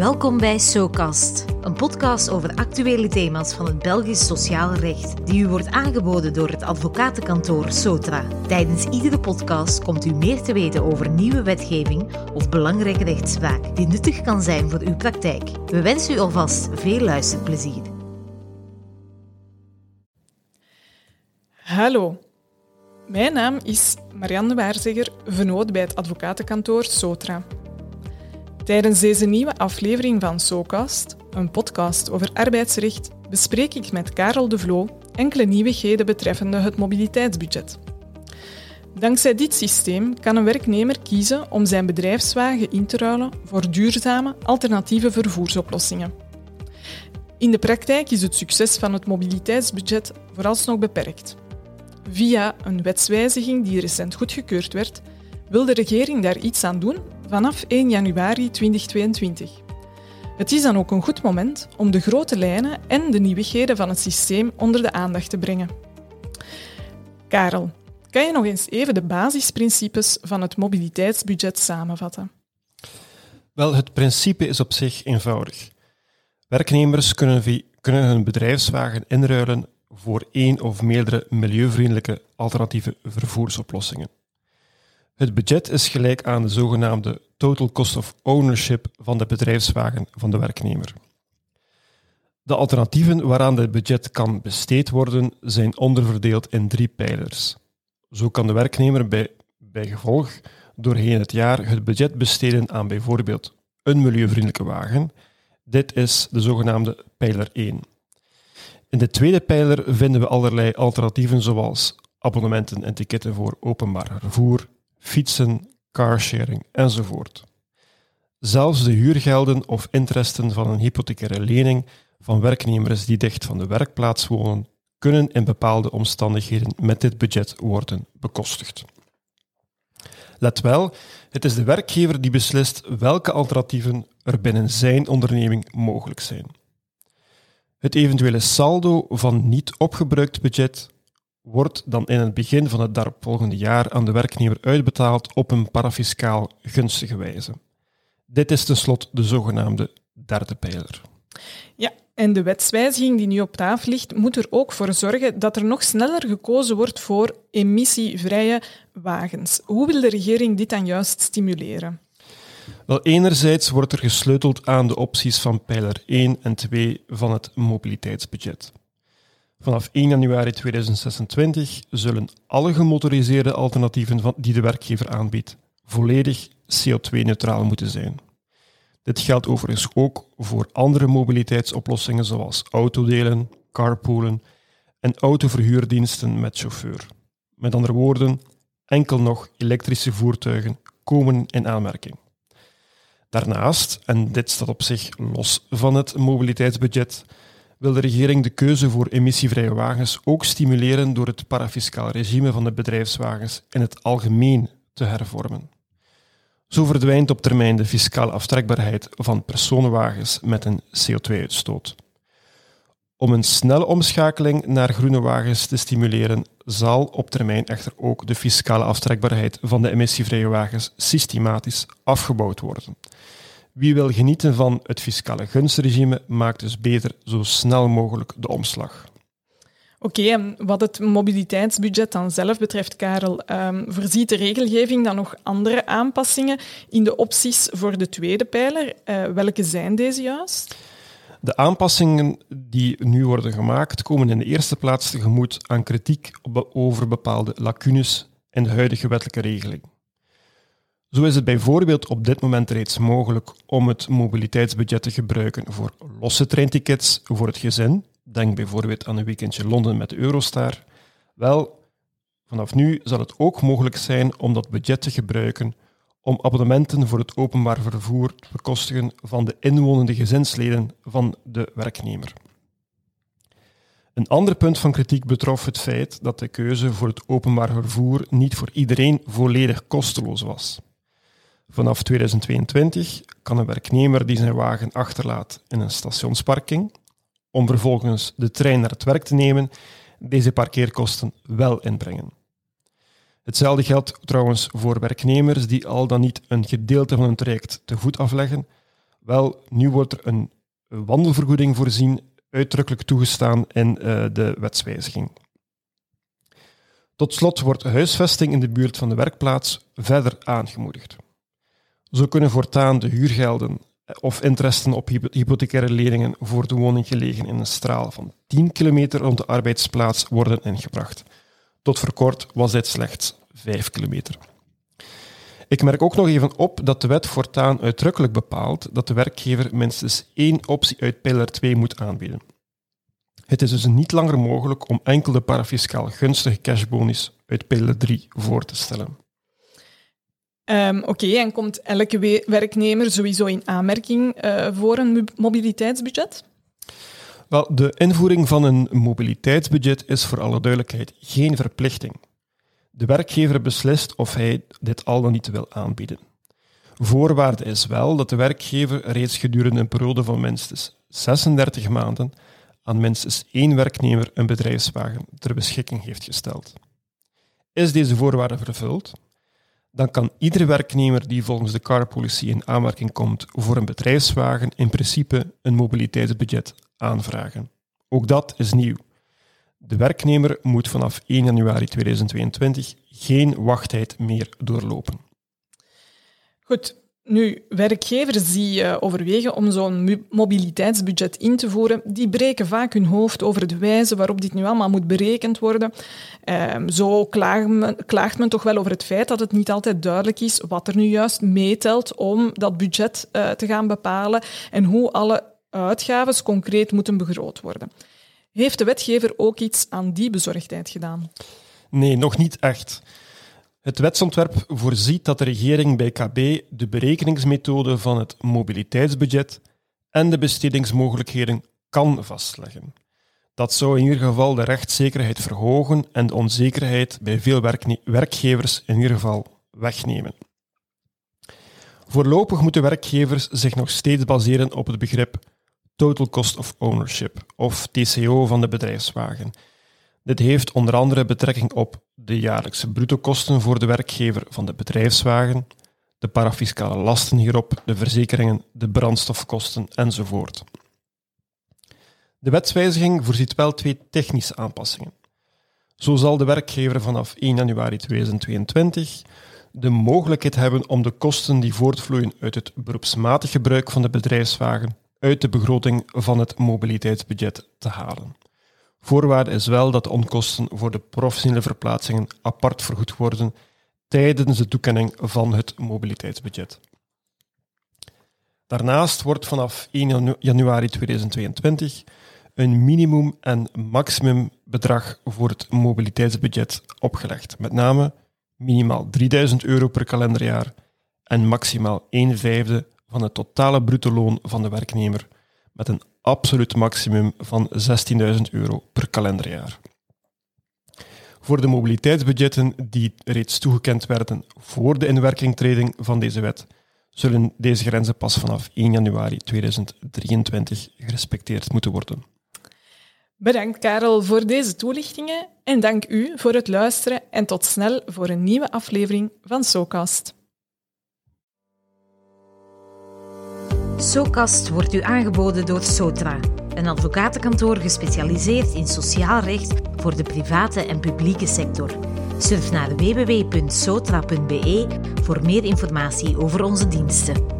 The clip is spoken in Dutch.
Welkom bij SoCast, een podcast over actuele thema's van het Belgisch sociaal recht, die u wordt aangeboden door het advocatenkantoor Sotra. Tijdens iedere podcast komt u meer te weten over nieuwe wetgeving of belangrijke rechtspraak die nuttig kan zijn voor uw praktijk. We wensen u alvast veel luisterplezier. Hallo, mijn naam is Marianne Waarzegger, vernoot bij het advocatenkantoor Sotra. Tijdens deze nieuwe aflevering van SoCast, een podcast over arbeidsrecht, bespreek ik met Karel de Vloo enkele nieuwigheden betreffende het mobiliteitsbudget. Dankzij dit systeem kan een werknemer kiezen om zijn bedrijfswagen in te ruilen voor duurzame alternatieve vervoersoplossingen. In de praktijk is het succes van het mobiliteitsbudget vooralsnog beperkt. Via een wetswijziging die recent goedgekeurd werd, wil de regering daar iets aan doen vanaf 1 januari 2022. Het is dan ook een goed moment om de grote lijnen en de nieuwigheden van het systeem onder de aandacht te brengen. Karel, kan je nog eens even de basisprincipes van het mobiliteitsbudget samenvatten? Wel, het principe is op zich eenvoudig. Werknemers kunnen, kunnen hun bedrijfswagen inruilen voor één of meerdere milieuvriendelijke alternatieve vervoersoplossingen. Het budget is gelijk aan de zogenaamde total cost of ownership van de bedrijfswagen van de werknemer. De alternatieven waaraan dit budget kan besteed worden zijn onderverdeeld in drie pijlers. Zo kan de werknemer bij, gevolg doorheen het jaar het budget besteden aan bijvoorbeeld een milieuvriendelijke wagen. Dit is de zogenaamde pijler 1. In de tweede pijler vinden we allerlei alternatieven zoals abonnementen en ticketten voor openbaar vervoer, fietsen, carsharing enzovoort. Zelfs de huurgelden of interesten van een hypothecaire lening van werknemers die dicht van de werkplaats wonen, kunnen in bepaalde omstandigheden met dit budget worden bekostigd. Let wel, het is de werkgever die beslist welke alternatieven er binnen zijn onderneming mogelijk zijn. Het eventuele saldo van niet opgebruikt budget wordt dan in het begin van het daaropvolgende jaar aan de werknemer uitbetaald op een parafiscaal gunstige wijze. Dit is tenslotte de zogenaamde derde pijler. Ja, en de wetswijziging die nu op tafel ligt, moet er ook voor zorgen dat er nog sneller gekozen wordt voor emissievrije wagens. Hoe wil de regering dit dan juist stimuleren? Wel, enerzijds wordt er gesleuteld aan de opties van pijler 1 en 2 van het mobiliteitsbudget. Vanaf 1 januari 2026 zullen alle gemotoriseerde alternatieven van, die de werkgever aanbiedt volledig CO2-neutraal moeten zijn. Dit geldt overigens ook voor andere mobiliteitsoplossingen zoals autodelen, carpoolen en autoverhuurdiensten met chauffeur. Met andere woorden, enkel nog elektrische voertuigen komen in aanmerking. Daarnaast, en dit staat op zich los van het mobiliteitsbudget, wil de regering de keuze voor emissievrije wagens ook stimuleren door het parafiscaal regime van de bedrijfswagens in het algemeen te hervormen. Zo verdwijnt op termijn de fiscale aftrekbaarheid van personenwagens met een CO2-uitstoot. Om een snelle omschakeling naar groene wagens te stimuleren, zal op termijn echter ook de fiscale aftrekbaarheid van de emissievrije wagens systematisch afgebouwd worden. Wie wil genieten van het fiscale gunstregime, maakt dus beter zo snel mogelijk de omslag. Oké, en wat het mobiliteitsbudget dan zelf betreft, Karel, um, voorziet de regelgeving dan nog andere aanpassingen in de opties voor de tweede pijler? Uh, welke zijn deze juist? De aanpassingen die nu worden gemaakt komen in de eerste plaats tegemoet aan kritiek over bepaalde lacunes in de huidige wettelijke regeling. Zo is het bijvoorbeeld op dit moment reeds mogelijk om het mobiliteitsbudget te gebruiken voor losse treintickets voor het gezin. Denk bijvoorbeeld aan een weekendje Londen met de Eurostar. Wel, vanaf nu zal het ook mogelijk zijn om dat budget te gebruiken om abonnementen voor het openbaar vervoer te bekostigen van de inwonende gezinsleden van de werknemer. Een ander punt van kritiek betrof het feit dat de keuze voor het openbaar vervoer niet voor iedereen volledig kosteloos was. Vanaf 2022 kan een werknemer die zijn wagen achterlaat in een stationsparking, om vervolgens de trein naar het werk te nemen, deze parkeerkosten wel inbrengen. Hetzelfde geldt trouwens voor werknemers die al dan niet een gedeelte van hun traject te voet afleggen, Wel, nu wordt er een wandelvergoeding voorzien, uitdrukkelijk toegestaan in uh, de wetswijziging. Tot slot wordt huisvesting in de buurt van de werkplaats verder aangemoedigd. Zo kunnen voortaan de huurgelden of interesten op hypothecaire leningen voor de woning gelegen in een straal van 10 kilometer rond de arbeidsplaats worden ingebracht. Tot voor kort was dit slechts 5 kilometer. Ik merk ook nog even op dat de wet voortaan uitdrukkelijk bepaalt dat de werkgever minstens één optie uit pijler 2 moet aanbieden. Het is dus niet langer mogelijk om enkel de parafiscaal gunstige cashbonus uit pijler 3 voor te stellen. Um, Oké, en komt elke werknemer sowieso in aanmerking uh, voor een mobiliteitsbudget? Wel, de invoering van een mobiliteitsbudget is voor alle duidelijkheid geen verplichting. De werkgever beslist of hij dit al dan niet wil aanbieden. Voorwaarde is wel dat de werkgever reeds gedurende een periode van minstens 36 maanden aan minstens één werknemer een bedrijfswagen ter beschikking heeft gesteld. Is deze voorwaarde vervuld, dan kan iedere werknemer die volgens de carpolicy in aanmerking komt voor een bedrijfswagen in principe een mobiliteitsbudget aanvragen. Ook dat is nieuw. De werknemer moet vanaf 1 januari 2022 geen wachttijd meer doorlopen. Goed, nu, werkgevers die overwegen om zo'n mobiliteitsbudget in te voeren, die breken vaak hun hoofd over de wijze waarop dit nu allemaal moet berekend worden. Uh, zo klaagt men, klaagt men, toch wel over het feit dat het niet altijd duidelijk is wat er nu juist meetelt om dat budget uh, te gaan bepalen en hoe alle uitgaven concreet moeten begroot worden. Heeft de wetgever ook iets aan die bezorgdheid gedaan? Nee, nog niet echt. Het wetsontwerp voorziet dat de regering bij KB de berekeningsmethode van het mobiliteitsbudget en de bestedingsmogelijkheden kan vastleggen. Dat zou in ieder geval de rechtszekerheid verhogen en de onzekerheid bij veel werkgevers in ieder geval wegnemen. Voorlopig moeten werkgevers zich nog steeds baseren op het begrip Total Cost of Ownership, of TCO van de bedrijfswagen. Dit heeft onder andere betrekking op de jaarlijkse brutokosten voor de werkgever van de bedrijfswagen, de parafiscale lasten hierop, de verzekeringen, de brandstofkosten enzovoort. De wetswijziging voorziet wel twee technische aanpassingen. Zo zal de werkgever vanaf 1 januari 2022 de mogelijkheid hebben om de kosten die voortvloeien uit het beroepsmatig gebruik van de bedrijfswagen uit de begroting van het mobiliteitsbudget te halen. Voorwaarde is wel dat de onkosten voor de professionele verplaatsingen apart vergoed worden tijdens de toekenning van het mobiliteitsbudget. Daarnaast wordt vanaf 1 januari 2022 een minimum- en maximumbedrag voor het mobiliteitsbudget opgelegd. Met name minimaal 3000 euro per kalenderjaar en maximaal 1 vijfde van het totale bruto loon van de werknemer, met een absoluut maximum van 16.000 euro per kalenderjaar. Voor de mobiliteitsbudgetten die reeds toegekend werden voor de inwerkingtreding van deze wet, zullen deze grenzen pas vanaf 1 januari 2023 gerespecteerd moeten worden. Bedankt Karel voor deze toelichtingen en dank u voor het luisteren en tot snel voor een nieuwe aflevering van SoCast. SoCast wordt u aangeboden door Sotra, een advocatenkantoor gespecialiseerd in sociaal recht voor de private en publieke sector. Surf naar www.sotra.be voor meer informatie over onze diensten.